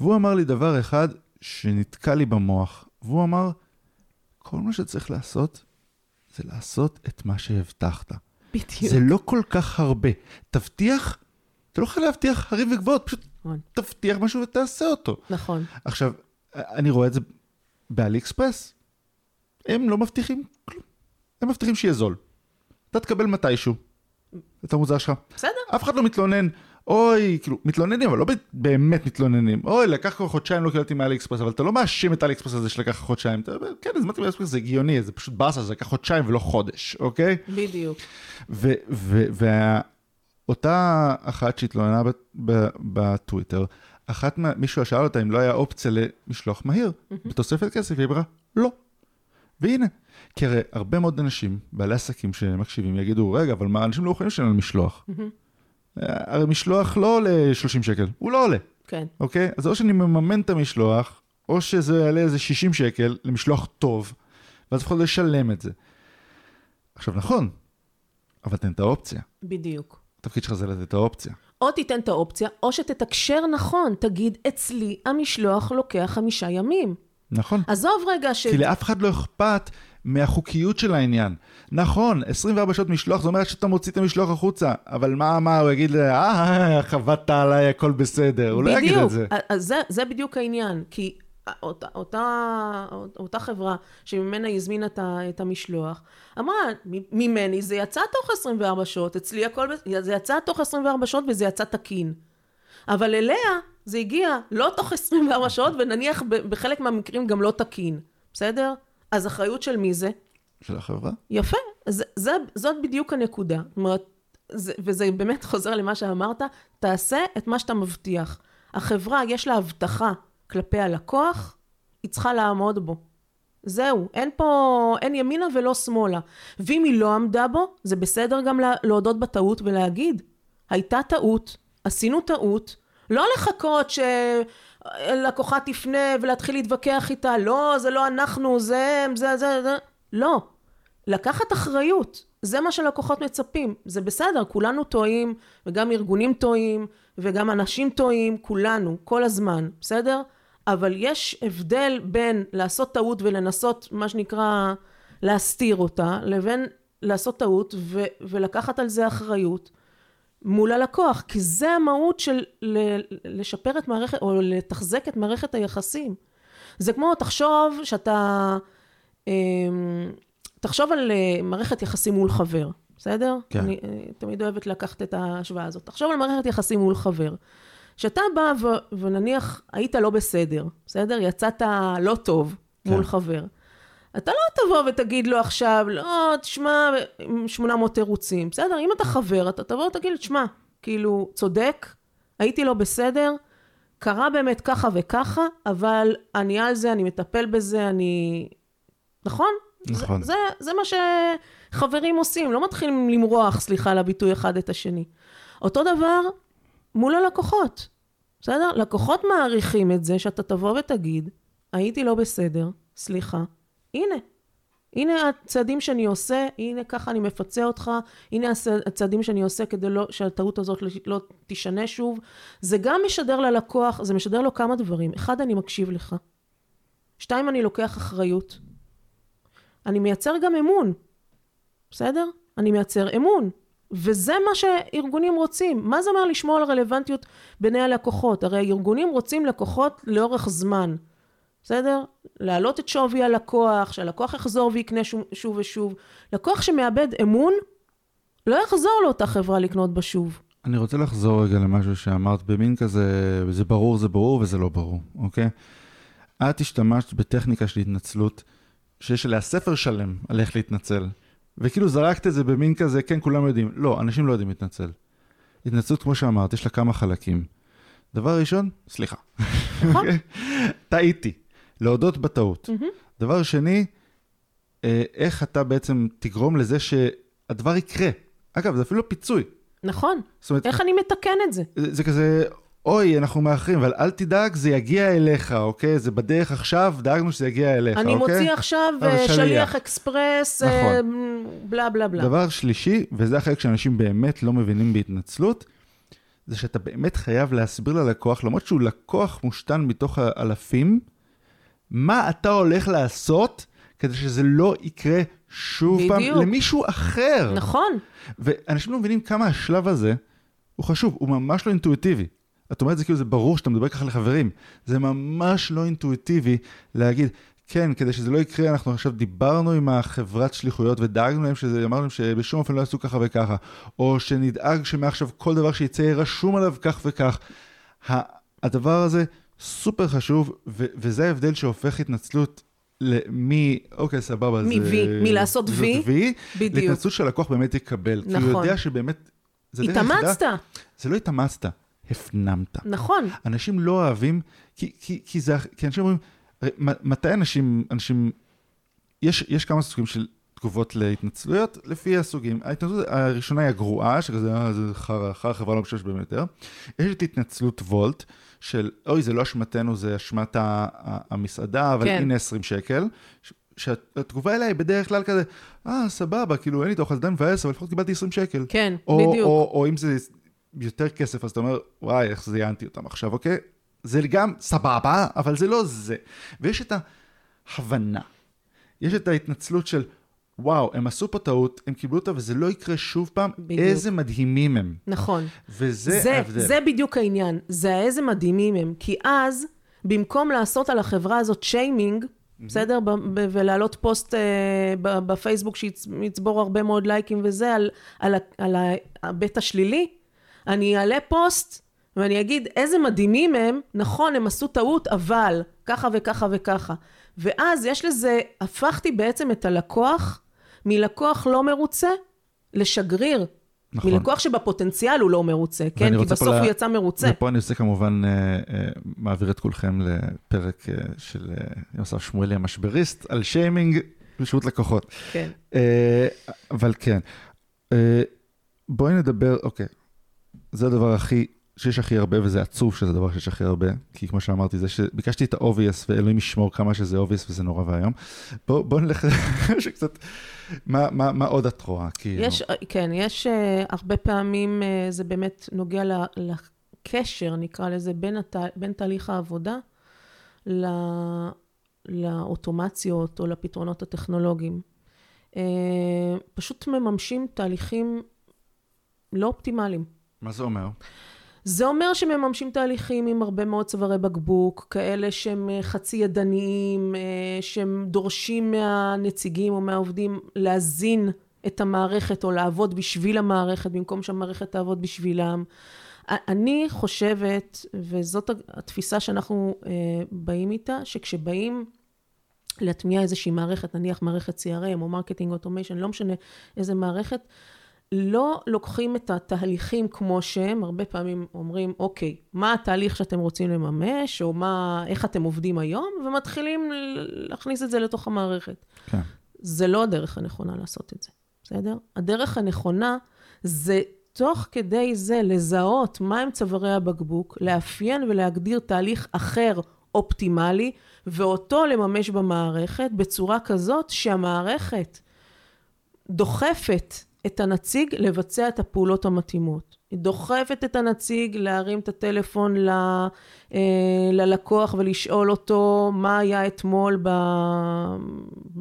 והוא אמר לי דבר אחד שנתקע לי במוח, והוא אמר, כל מה שצריך לעשות זה לעשות את מה שהבטחת. בדיוק. זה לא כל כך הרבה. תבטיח, אתה לא חייב להבטיח הרים וגבעות, פשוט נכון. תבטיח משהו ותעשה אותו. נכון. עכשיו, אני רואה את זה באלי אקספרס. הם לא מבטיחים. הם מבטיחים שיהיה זול. אתה תקבל מתישהו את המוצר שלך. בסדר. אף אחד לא מתלונן, אוי, כאילו, מתלוננים, אבל לא באמת מתלוננים. אוי, לקח כבר חודשיים, לא קיבלתי מאלי אקספרס, אבל אתה לא מאשים את אלי אקספרס הזה שלקח חודשיים. אתה כן, הזמנתי מאלי אקספרס, זה הגיוני, זה פשוט באסה, זה לקח חודשיים ולא חודש, אוקיי? בדיוק. ואותה אחת שהתלוננה בטוויטר, אחת, מה- מישהו שאל אותה אם לא היה אופציה למשלוח מהיר, בתוספת כסף, היא אמרה, לא. והנה, כי הרי הרבה מאוד אנשים, בעלי עסקים שמקשיבים, יגידו, רגע, אבל מה, אנשים לא יכולים לשלם על משלוח. אה, הרי משלוח לא עולה 30 שקל, הוא לא עולה, כן. אוקיי? אז או שאני מממן את המשלוח, או שזה יעלה איזה 60 שקל למשלוח טוב, ואז יכול לשלם את זה. עכשיו, נכון, אבל תן את האופציה. בדיוק. התפקיד שלך זה לתת את האופציה. או תיתן את האופציה, או שתתקשר נכון, תגיד, אצלי המשלוח לוקח חמישה ימים. נכון. עזוב רגע ש... כי לאף אחד לא אכפת מהחוקיות של העניין. נכון, 24 שעות משלוח, זה אומר שאתה מוציא את המשלוח החוצה, אבל מה, מה, הוא יגיד, אה, חבטת עליי, הכל בסדר. הוא לא יגיד את זה. בדיוק, זה, בדיוק העניין, כי אותה, אותה, אותה חברה שממנה הזמינה את המשלוח, אמרה, "מ- ממני זה יצא תוך 24 שעות, אצלי הכל, זה יצא תוך 24 שעות וזה יצא תקין. אבל אליה זה הגיע לא תוך 24 שעות, ונניח בחלק מהמקרים גם לא תקין, בסדר? אז אחריות של מי זה? של החברה? יפה, זה, זה, זאת בדיוק הנקודה. זאת אומרת, זה, וזה באמת חוזר למה שאמרת, תעשה את מה שאתה מבטיח. החברה, יש לה הבטחה כלפי הלקוח, היא צריכה לעמוד בו. זהו, אין פה, אין ימינה ולא שמאלה. ואם היא לא עמדה בו, זה בסדר גם לה, להודות בטעות ולהגיד, הייתה טעות, עשינו טעות, לא לחכות שלקוחה תפנה ולהתחיל להתווכח איתה, לא, זה לא אנחנו, זה זה, זה, זה, לא. לקחת אחריות, זה מה שלקוחות מצפים, זה בסדר, כולנו טועים, וגם ארגונים טועים, וגם אנשים טועים, כולנו, כל הזמן, בסדר? אבל יש הבדל בין לעשות טעות ולנסות, מה שנקרא, להסתיר אותה, לבין לעשות טעות ו- ולקחת על זה אחריות מול הלקוח, כי זה המהות של לשפר את מערכת, או לתחזק את מערכת היחסים. זה כמו, תחשוב שאתה, אמ, תחשוב על אה, מערכת יחסים מול חבר, בסדר? כן. אני אה, תמיד אוהבת לקחת את ההשוואה הזאת. תחשוב על מערכת יחסים מול חבר. שאתה בא ו- ונניח היית לא בסדר, בסדר? יצאת לא טוב כן. מול חבר. אתה לא תבוא ותגיד לו עכשיו, לא, תשמע, עם 800 תירוצים, בסדר? אם אתה חבר, אתה תבוא ותגיד, תשמע, כאילו, צודק, הייתי לא בסדר, קרה באמת ככה וככה, אבל אני על זה, אני מטפל בזה, אני... נכון? נכון. זה, זה, זה מה שחברים עושים, לא מתחילים למרוח, סליחה על הביטוי אחד את השני. אותו דבר מול הלקוחות, בסדר? לקוחות מעריכים את זה שאתה תבוא ותגיד, הייתי לא בסדר, סליחה, הנה. הנה הצעדים שאני עושה, הנה ככה אני מפצה אותך, הנה הצ- הצעדים שאני עושה כדי לא, שהטעות הזאת לא, לא תישנה שוב. זה גם משדר ללקוח, זה משדר לו כמה דברים. אחד, אני מקשיב לך. שתיים, אני לוקח אחריות. אני מייצר גם אמון, בסדר? אני מייצר אמון. וזה מה שארגונים רוצים. מה זה אומר לשמור על רלוונטיות ביני הלקוחות? הרי הארגונים רוצים לקוחות לאורך זמן. בסדר? להעלות את שווי הלקוח, שהלקוח יחזור ויקנה שוב, שוב ושוב. לקוח שמאבד אמון, לא יחזור לאותה חברה לקנות בה שוב. אני רוצה לחזור רגע למשהו שאמרת במין כזה, זה ברור, זה ברור וזה לא ברור, אוקיי? את השתמשת בטכניקה של התנצלות, שיש עליה ספר שלם על איך להתנצל, וכאילו זרקת את זה במין כזה, כן, כולם יודעים. לא, אנשים לא יודעים להתנצל. התנצלות, כמו שאמרת, יש לה כמה חלקים. דבר ראשון, סליחה. נכון? [LAUGHS] טעיתי. להודות בטעות. דבר שני, אה, איך אתה בעצם תגרום לזה שהדבר יקרה. אגב, זה אפילו לא פיצוי. נכון. זאת אומרת, איך אני מתקן את זה? זה, זה כזה, אוי, אנחנו מאחרים, אבל אל תדאג, זה יגיע אליך, אוקיי? זה בדרך עכשיו, דאגנו שזה יגיע אליך, אני אוקיי? מוציא עכשיו אה, שליח. שליח אקספרס, נכון. אה, בלה בלה בלה. דבר שלישי, וזה החלק שאנשים באמת לא מבינים בהתנצלות, זה שאתה באמת חייב להסביר ללקוח, למרות שהוא לקוח מושתן מתוך האלפים, מה אתה הולך לעשות כדי שזה לא יקרה שוב בדיוק. פעם למישהו אחר. נכון. ואנשים לא מבינים כמה השלב הזה הוא חשוב, הוא ממש לא אינטואיטיבי. את אומרת זה כאילו זה ברור שאתה מדבר ככה לחברים. זה ממש לא אינטואיטיבי להגיד, כן, כדי שזה לא יקרה, אנחנו עכשיו דיברנו עם החברת שליחויות ודאגנו להם שזה, אמרנו להם שבשום אופן לא יעשו ככה וככה, או שנדאג שמעכשיו כל דבר שיצא יהיה רשום עליו כך וכך. הדבר הזה סופר חשוב, ו- וזה ההבדל שהופך התנצלות מ... אוקיי, סבבה, זה... מ-V, מלעשות V, V, בדיוק. להתנצלות שהלקוח באמת יקבל. כי הוא נכון. יודע שבאמת... זה התאמצת. זה לא התאמצת, הפנמת. נכון. אנשים לא אוהבים, כי, כי, כי, זה, כי אנשים אומרים, מ- מתי אנשים, אנשים יש, יש כמה סוגים של תגובות להתנצלויות, לפי הסוגים. ההתנצלות הראשונה היא הגרועה, שכזה, אה, זה חרא, חרא חברה לא משתמש בהם יותר. יש את התנצלות וולט, של אוי, זה לא אשמתנו, זה אשמת המסעדה, אבל כן. הנה 20 שקל. שהתגובה אליה היא בדרך כלל כזה, אה, סבבה, כאילו, אין לי את האוכל, די מבאס, אבל לפחות קיבלתי 20 שקל. כן, או, בדיוק. או, או אם זה יותר כסף, אז אתה אומר, וואי, איך זיינתי אותם עכשיו, אוקיי? זה גם סבבה, אבל זה לא זה. ויש את ההבנה. יש את ההתנצלות של, וואו, הם עשו פה טעות, הם קיבלו אותה, וזה לא יקרה שוב פעם, בדיוק. איזה מדהימים הם. נכון. וזה זה, ההבדל. זה בדיוק העניין. זה איזה מדהימים הם. כי אז, במקום לעשות על החברה הזאת שיימינג, בסדר? ב- ב- ולהעלות פוסט אה, ב- בפייסבוק שיצבור הרבה מאוד לייקים וזה, על, על, ה- על ההיבט השלילי, אני אעלה פוסט ואני אגיד איזה מדהימים הם, נכון, הם עשו טעות, אבל ככה וככה וככה. ואז יש לזה, הפכתי בעצם את הלקוח מלקוח לא מרוצה לשגריר. נכון. מלקוח שבפוטנציאל הוא לא מרוצה, כן? כי רוצה בסוף לה- הוא יצא מרוצה. ופה אני עושה כמובן, אה, אה, מעביר את כולכם לפרק אה, של אה, יוסף שמואלי המשבריסט, על שיימינג ושירות לקוחות. כן. אה, אבל כן, אה, בואי נדבר, אוקיי, זה הדבר הכי, שיש הכי הרבה, וזה עצוב שזה הדבר שיש הכי הרבה, כי כמו שאמרתי, זה שביקשתי את ה-obvious, ואלוהים ישמור כמה שזה obvious וזה נורא ואיום. בואו בוא נלך, [LAUGHS] שקצת, מה, מה, מה עוד את רואה? כאילו? יש, כן, יש uh, הרבה פעמים, uh, זה באמת נוגע ל, לקשר, נקרא לזה, בין, הת, בין תהליך העבודה ל, לאוטומציות או לפתרונות הטכנולוגיים. Uh, פשוט מממשים תהליכים לא אופטימליים. מה זה אומר? זה אומר שמממשים תהליכים עם הרבה מאוד צווארי בקבוק, כאלה שהם אה, חצי ידניים, אה, שהם דורשים מהנציגים או מהעובדים להזין את המערכת או לעבוד בשביל המערכת במקום שהמערכת תעבוד בשבילם. אני חושבת, וזאת התפיסה שאנחנו אה, באים איתה, שכשבאים להטמיע איזושהי מערכת, נניח מערכת CRM או marketing automation, לא משנה איזה מערכת, לא לוקחים את התהליכים כמו שהם, הרבה פעמים אומרים, אוקיי, מה התהליך שאתם רוצים לממש, או מה, איך אתם עובדים היום, ומתחילים להכניס את זה לתוך המערכת. כן. זה לא הדרך הנכונה לעשות את זה, בסדר? הדרך הנכונה זה תוך כדי זה לזהות מהם צווארי הבקבוק, לאפיין ולהגדיר תהליך אחר אופטימלי, ואותו לממש במערכת בצורה כזאת שהמערכת דוחפת את הנציג לבצע את הפעולות המתאימות. היא דוחפת את הנציג להרים את הטלפון ל, אה, ללקוח ולשאול אותו מה היה אתמול ב,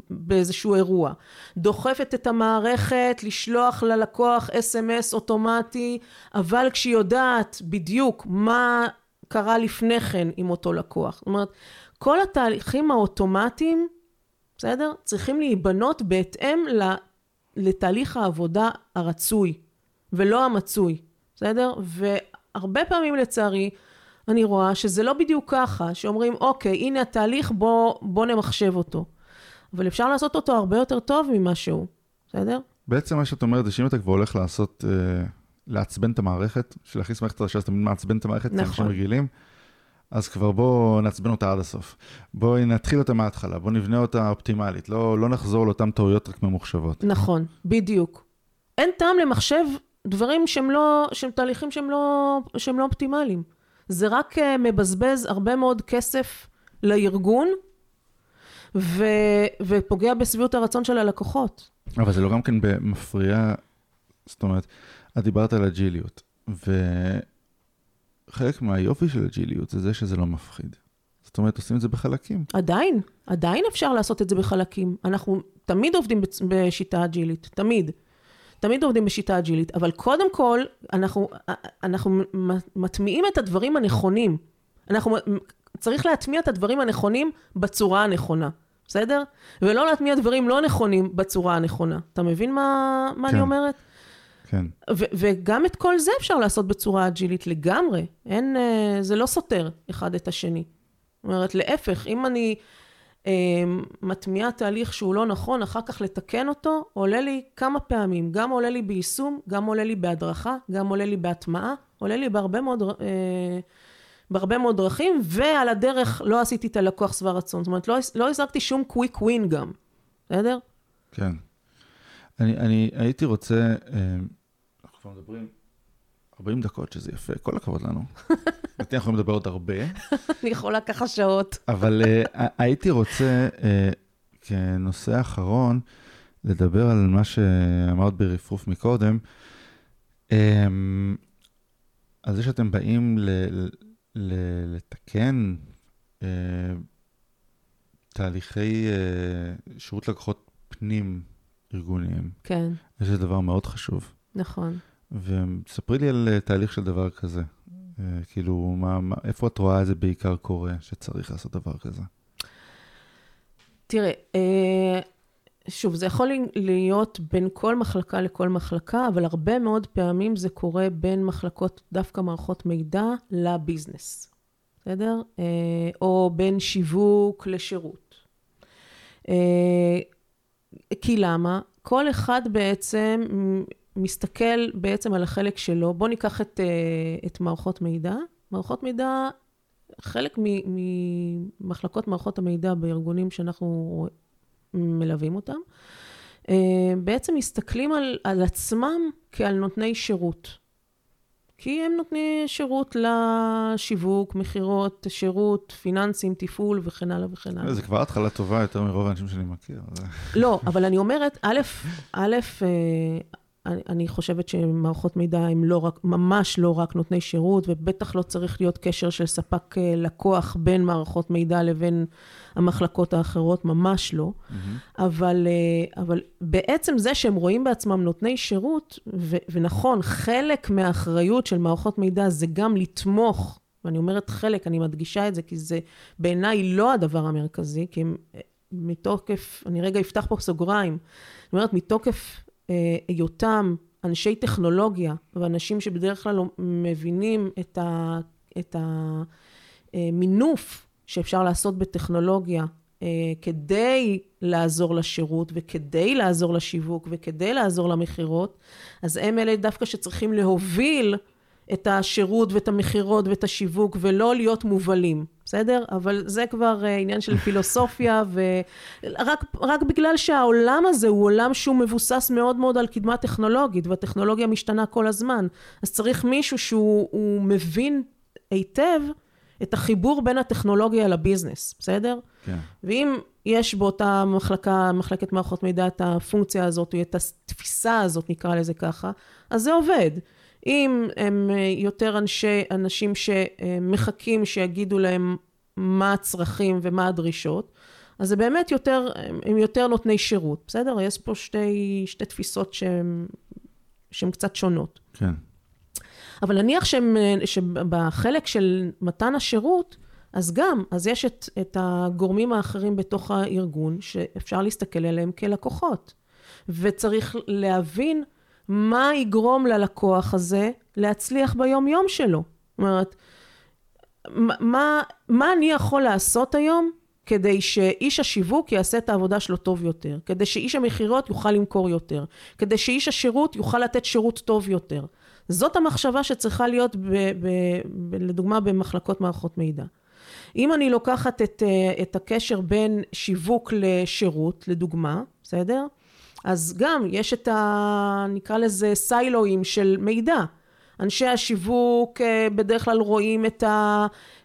באיזשהו אירוע. דוחפת את המערכת לשלוח ללקוח אס.אם.אס אוטומטי, אבל כשהיא יודעת בדיוק מה קרה לפני כן עם אותו לקוח. זאת אומרת, כל התהליכים האוטומטיים, בסדר? צריכים להיבנות בהתאם. לתהליך העבודה הרצוי ולא המצוי, בסדר? והרבה פעמים לצערי אני רואה שזה לא בדיוק ככה, שאומרים אוקיי הנה התהליך בוא, בוא נמחשב אותו. אבל אפשר לעשות אותו הרבה יותר טוב ממה שהוא, בסדר? בעצם מה שאת אומרת זה שאם אתה כבר הולך לעשות, אה, לעצבן את המערכת, בשביל להכניס מערכת חדשה, אז אתה מעצבן את המערכת, כי נכון. אנשים רגילים, אז כבר בואו נעצבן אותה עד הסוף. בואי נתחיל אותה מההתחלה, בואו נבנה אותה אופטימלית, לא, לא נחזור לאותן טעויות רק ממוחשבות. נכון, בדיוק. אין טעם למחשב דברים שהם לא, שהם תהליכים שהם לא, שהם לא אופטימליים. זה רק uh, מבזבז הרבה מאוד כסף לארגון, ו, ופוגע בשביעות הרצון של הלקוחות. אבל זה לא גם כן מפריע, זאת אומרת, את דיברת על אג'יליות, וחלק מהיופי של אג'יליות זה זה שזה לא מפחיד. זאת אומרת, עושים את זה בחלקים. עדיין, עדיין אפשר לעשות את זה בחלקים. אנחנו תמיד עובדים בשיטה אג'ילית, תמיד. תמיד עובדים בשיטה אג'ילית, אבל קודם כל, אנחנו, אנחנו מ- מטמיעים את הדברים הנכונים. אנחנו, צריך להטמיע את הדברים הנכונים בצורה הנכונה, בסדר? ולא להטמיע דברים לא נכונים בצורה הנכונה. אתה מבין מה, מה כן. אני אומרת? כן. ו- וגם את כל זה אפשר לעשות בצורה אג'ילית לגמרי. אין, אה, זה לא סותר אחד את השני. זאת אומרת, להפך, אם אני אה, מטמיעה תהליך שהוא לא נכון, אחר כך לתקן אותו, עולה לי כמה פעמים. גם עולה לי ביישום, גם עולה לי בהדרכה, גם עולה לי בהטמעה, עולה לי בהרבה מאוד, אה, בהרבה מאוד דרכים, ועל הדרך לא עשיתי את הלקוח שבע רצון. זאת אומרת, לא, לא הזרקתי שום קוויק ווין גם. בסדר? כן. אני, אני הייתי רוצה, אה, אנחנו כבר מדברים 40 דקות, שזה יפה, כל הכבוד לנו. [LAUGHS] לדעתי אנחנו יכולים לדבר עוד הרבה, [LAUGHS] אני יכולה ככה שעות. אבל אה, הייתי רוצה, אה, כנושא אחרון, לדבר על מה שאמרת ברפרוף מקודם, אה, על זה שאתם באים ל, ל, לתקן אה, תהליכי שירות לקוחות פנים ארגוניים. כן, זה דבר מאוד חשוב. נכון. וספרי לי על אה, תהליך של דבר כזה. אה, כאילו, מה, מה, איפה את רואה זה בעיקר קורה, שצריך לעשות דבר כזה? תראה, אה, שוב, זה יכול להיות בין כל מחלקה לכל מחלקה, אבל הרבה מאוד פעמים זה קורה בין מחלקות, דווקא מערכות מידע, לביזנס, בסדר? או בין שיווק לשירות. כי למה? כל אחד בעצם מסתכל בעצם על החלק שלו. בואו ניקח את, אה, את מערכות מידע. מערכות מידע, חלק ממחלקות מערכות המידע בארגונים שאנחנו מלווים אותם, אה, בעצם מסתכלים על, על עצמם כעל נותני שירות. כי הם נותני שירות לשיווק, מכירות, שירות, פיננסים, תפעול וכן הלאה וכן הלאה. זה כבר התחלה טובה יותר מרוב האנשים שאני מכיר. לא, אבל אני אומרת, א', א', אה, אני, חושבת שמערכות מידע הם לא רק, ממש לא רק נותני שירות, ובטח לא צריך להיות קשר של ספק אה, לקוח בין מערכות מידע לבין המחלקות האחרות, ממש לא. אבל, אה, אבל בעצם זה שהם רואים בעצמם נותני שירות, ו, ונכון, חלק מהאחריות של מערכות מידע זה גם לתמוך, ואני אומרת חלק, אני מדגישה את זה, כי זה בעיניי לא הדבר המרכזי, כי הם אה, מתוקף, אני רגע אפתח פה סוגריים, אני אומרת, מתוקף היותם אנשי טכנולוגיה, ואנשים שבדרך כלל לא מבינים את, ה, את המינוף שאפשר לעשות בטכנולוגיה אה, כדי לעזור לשירות וכדי לעזור לשיווק וכדי לעזור למכירות, אז הם אלה דווקא שצריכים להוביל את השירות ואת המכירות ואת השיווק ולא להיות מובלים, בסדר? אבל זה כבר אה, עניין של פילוסופיה [LAUGHS] ורק רק בגלל שהעולם הזה הוא עולם שהוא מבוסס מאוד מאוד על קדמה טכנולוגית והטכנולוגיה משתנה כל הזמן, אז צריך מישהו שהוא הוא מבין היטב את החיבור בין הטכנולוגיה לביזנס, בסדר? כן. ואם יש באותה מחלקה, מחלקת מערכות מידע, את הפונקציה הזאת, או את התפיסה הזאת, נקרא לזה ככה, אז זה עובד. אם הם אה, יותר אנשי, אנשים שמחכים שיגידו להם מה הצרכים ומה הדרישות, אז זה באמת יותר, הם יותר נותני שירות, בסדר? יש פה שתי, שתי תפיסות שהן, שהן קצת שונות. כן. אבל נניח שהם, שבחלק של מתן השירות, אז גם, אז יש את, את הגורמים האחרים בתוך הארגון, שאפשר להסתכל עליהם כלקוחות. וצריך להבין מה יגרום ללקוח הזה להצליח ביום-יום שלו. זאת אומרת, מה, מה אני יכול לעשות היום כדי שאיש השיווק יעשה את העבודה שלו טוב יותר, כדי שאיש המכירות יוכל למכור יותר, כדי שאיש השירות יוכל לתת שירות טוב יותר. זאת המחשבה שצריכה להיות, ב, ב, ב, לדוגמה, במחלקות מערכות מידע. אם אני לוקחת את, את הקשר בין שיווק לשירות, לדוגמה, בסדר? אז גם יש את ה... נקרא לזה סיילואים של מידע. אנשי השיווק בדרך כלל רואים את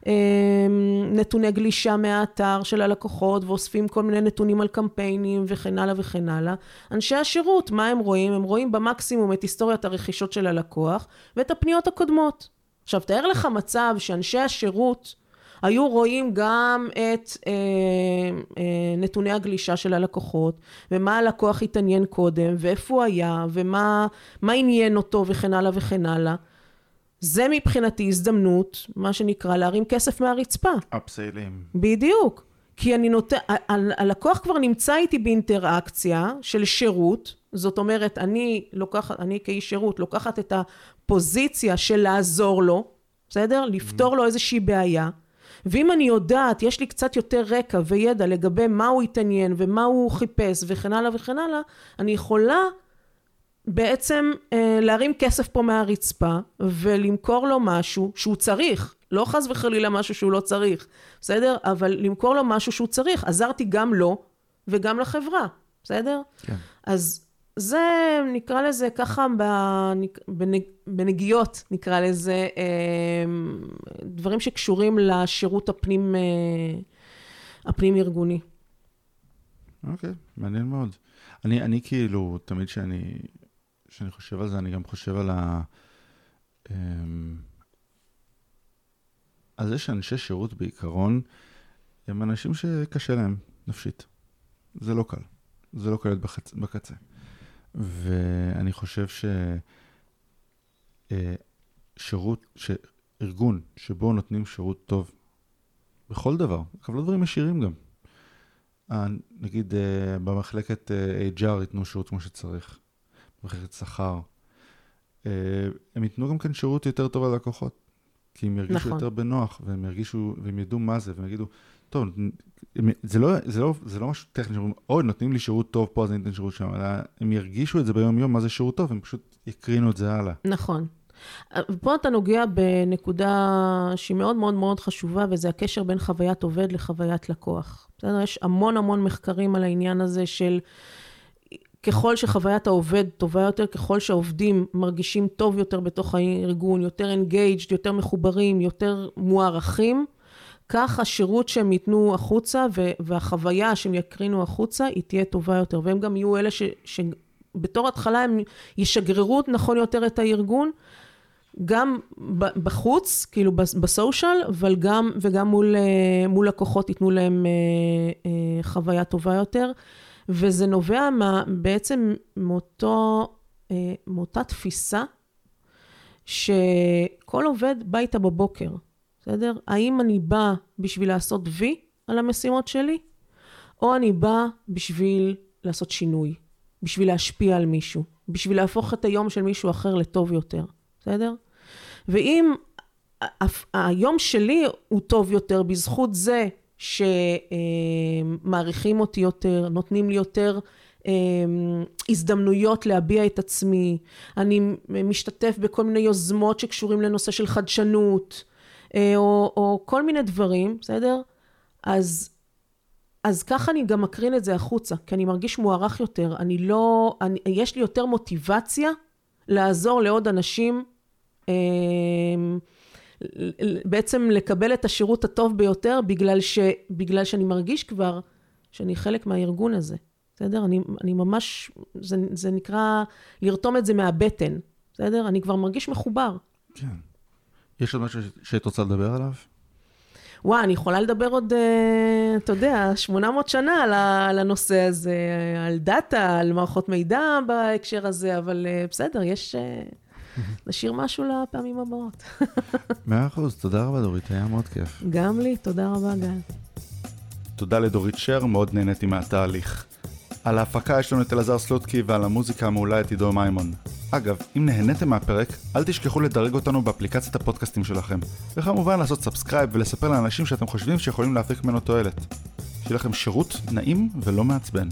הנתוני גלישה מהאתר של הלקוחות ואוספים כל מיני נתונים על קמפיינים וכן הלאה וכן הלאה. אנשי השירות, מה הם רואים? הם רואים במקסימום את היסטוריית הרכישות של הלקוח ואת הפניות הקודמות. עכשיו, תאר לך מצב שאנשי השירות היו רואים גם את אה, אה, נתוני הגלישה של הלקוחות, ומה הלקוח התעניין קודם, ואיפה הוא היה, ומה עניין אותו, וכן הלאה וכן הלאה. זה מבחינתי הזדמנות, מה שנקרא, להרים כסף מהרצפה. אפסיילים. בדיוק. כי אני נותן, הלקוח כבר נמצא איתי באינטראקציה של שירות, זאת אומרת, אני לוקחת, אני כאיש שירות, לוקחת את הפוזיציה של לעזור לו, בסדר? לפתור לו איזושהי בעיה. ואם אני יודעת, יש לי קצת יותר רקע וידע לגבי מה הוא התעניין ומה הוא חיפש וכן הלאה וכן הלאה, אני יכולה בעצם אה, להרים כסף פה מהרצפה ולמכור לו משהו שהוא צריך, לא חס וחלילה משהו שהוא לא צריך, בסדר? אבל למכור לו משהו שהוא צריך, עזרתי גם לו וגם לחברה, בסדר? כן. אז זה, נקרא לזה ככה בנג, בנג, בנגיעות, נקרא לזה, אה, דברים שקשורים לשירות הפנים, אה, הפנים-ארגוני. אוקיי, מעניין מאוד. אני, אני כאילו, תמיד כשאני, כשאני חושב על זה, אני גם חושב על ה... אמ, על זה שאנשי שירות בעיקרון הם אנשים שקשה להם נפשית. זה לא קל. זה לא קל להיות. בקצה. ואני חושב ש... אה, שארגון שבו נותנים שירות טוב בכל דבר, אבל לא דברים ישירים גם. אה, נגיד אה, במחלקת HR ייתנו שירות כמו שצריך, במחלקת שכר. הם ייתנו גם כן שירות יותר טוב ללקוחות, כי הם ירגישו נכון. יותר בנוח, והם ירגישו, והם ידעו מה זה, והם יגידו, טוב, זה לא, זה לא, זה לא משהו טכני, שאומרים, אוי, נותנים לי שירות טוב פה, אז אני אתן שירות שם, אלא הם ירגישו את זה ביום-יום, מה זה שירות טוב, הם פשוט יקרינו את זה הלאה. נכון. פה אתה נוגע בנקודה שהיא מאוד מאוד מאוד חשובה, וזה הקשר בין חוויית עובד לחוויית לקוח. בסדר? יש המון המון מחקרים על העניין הזה של ככל שחוויית העובד טובה יותר, ככל שהעובדים מרגישים טוב יותר בתוך הארגון, יותר engaged, יותר מחוברים, יותר מוערכים, כך השירות שהם ייתנו החוצה והחוויה שהם יקרינו החוצה היא תהיה טובה יותר. והם גם יהיו אלה ש, שבתור התחלה הם ישגררו נכון יותר את הארגון, גם בחוץ, כאילו בסושיאל, אבל גם, וגם מול, אה, מול לקוחות ייתנו להם אה, אה, חוויה טובה יותר. וזה נובע מה, בעצם מאותו, מאותה תפיסה שכל עובד בא איתה בבוקר. בסדר? האם אני באה בשביל לעשות וי על המשימות שלי, או אני באה בשביל לעשות שינוי, בשביל להשפיע על מישהו, בשביל להפוך את היום של מישהו אחר לטוב יותר, בסדר? ואם היום שלי הוא טוב יותר בזכות זה שמעריכים אותי יותר, נותנים לי יותר אמ, הזדמנויות להביע את עצמי, אני משתתף בכל מיני יוזמות שקשורים לנושא של חדשנות, אה, או, או כל מיני דברים, בסדר? אז, אז ככה אני גם מקרין את זה החוצה, כי אני מרגיש מוערך יותר. אני לא, אני, יש לי יותר מוטיבציה לעזור לעוד אנשים, אה, בעצם לקבל את השירות הטוב ביותר, בגלל, ש, בגלל שאני מרגיש כבר שאני חלק מהארגון הזה. בסדר? אני, אני ממש, זה, זה נקרא לרתום את זה מהבטן, בסדר? אני כבר מרגיש מחובר. כן. יש עוד משהו שהיית רוצה לדבר עליו? וואי, אני יכולה לדבר עוד, אה, אתה יודע, 800 שנה על הנושא הזה, על דאטה, על מערכות מידע בהקשר הזה, אבל אה, בסדר, יש... אה, [LAUGHS] נשאיר משהו לפעמים הבאות. [LAUGHS] מאה אחוז, תודה רבה דורית, היה מאוד כיף. גם לי, תודה רבה גל. תודה לדורית שר, מאוד נהניתי מהתהליך. על ההפקה יש לנו את אלעזר סלוטקי ועל המוזיקה המעולה את עידו מימון. אגב, אם נהניתם מהפרק, אל תשכחו לדרג אותנו באפליקציית הפודקאסטים שלכם. וכמובן לעשות subscribe ולספר לאנשים שאתם חושבים שיכולים להפיק ממנו תועלת. שיהיה לכם שירות נעים ולא מעצבן.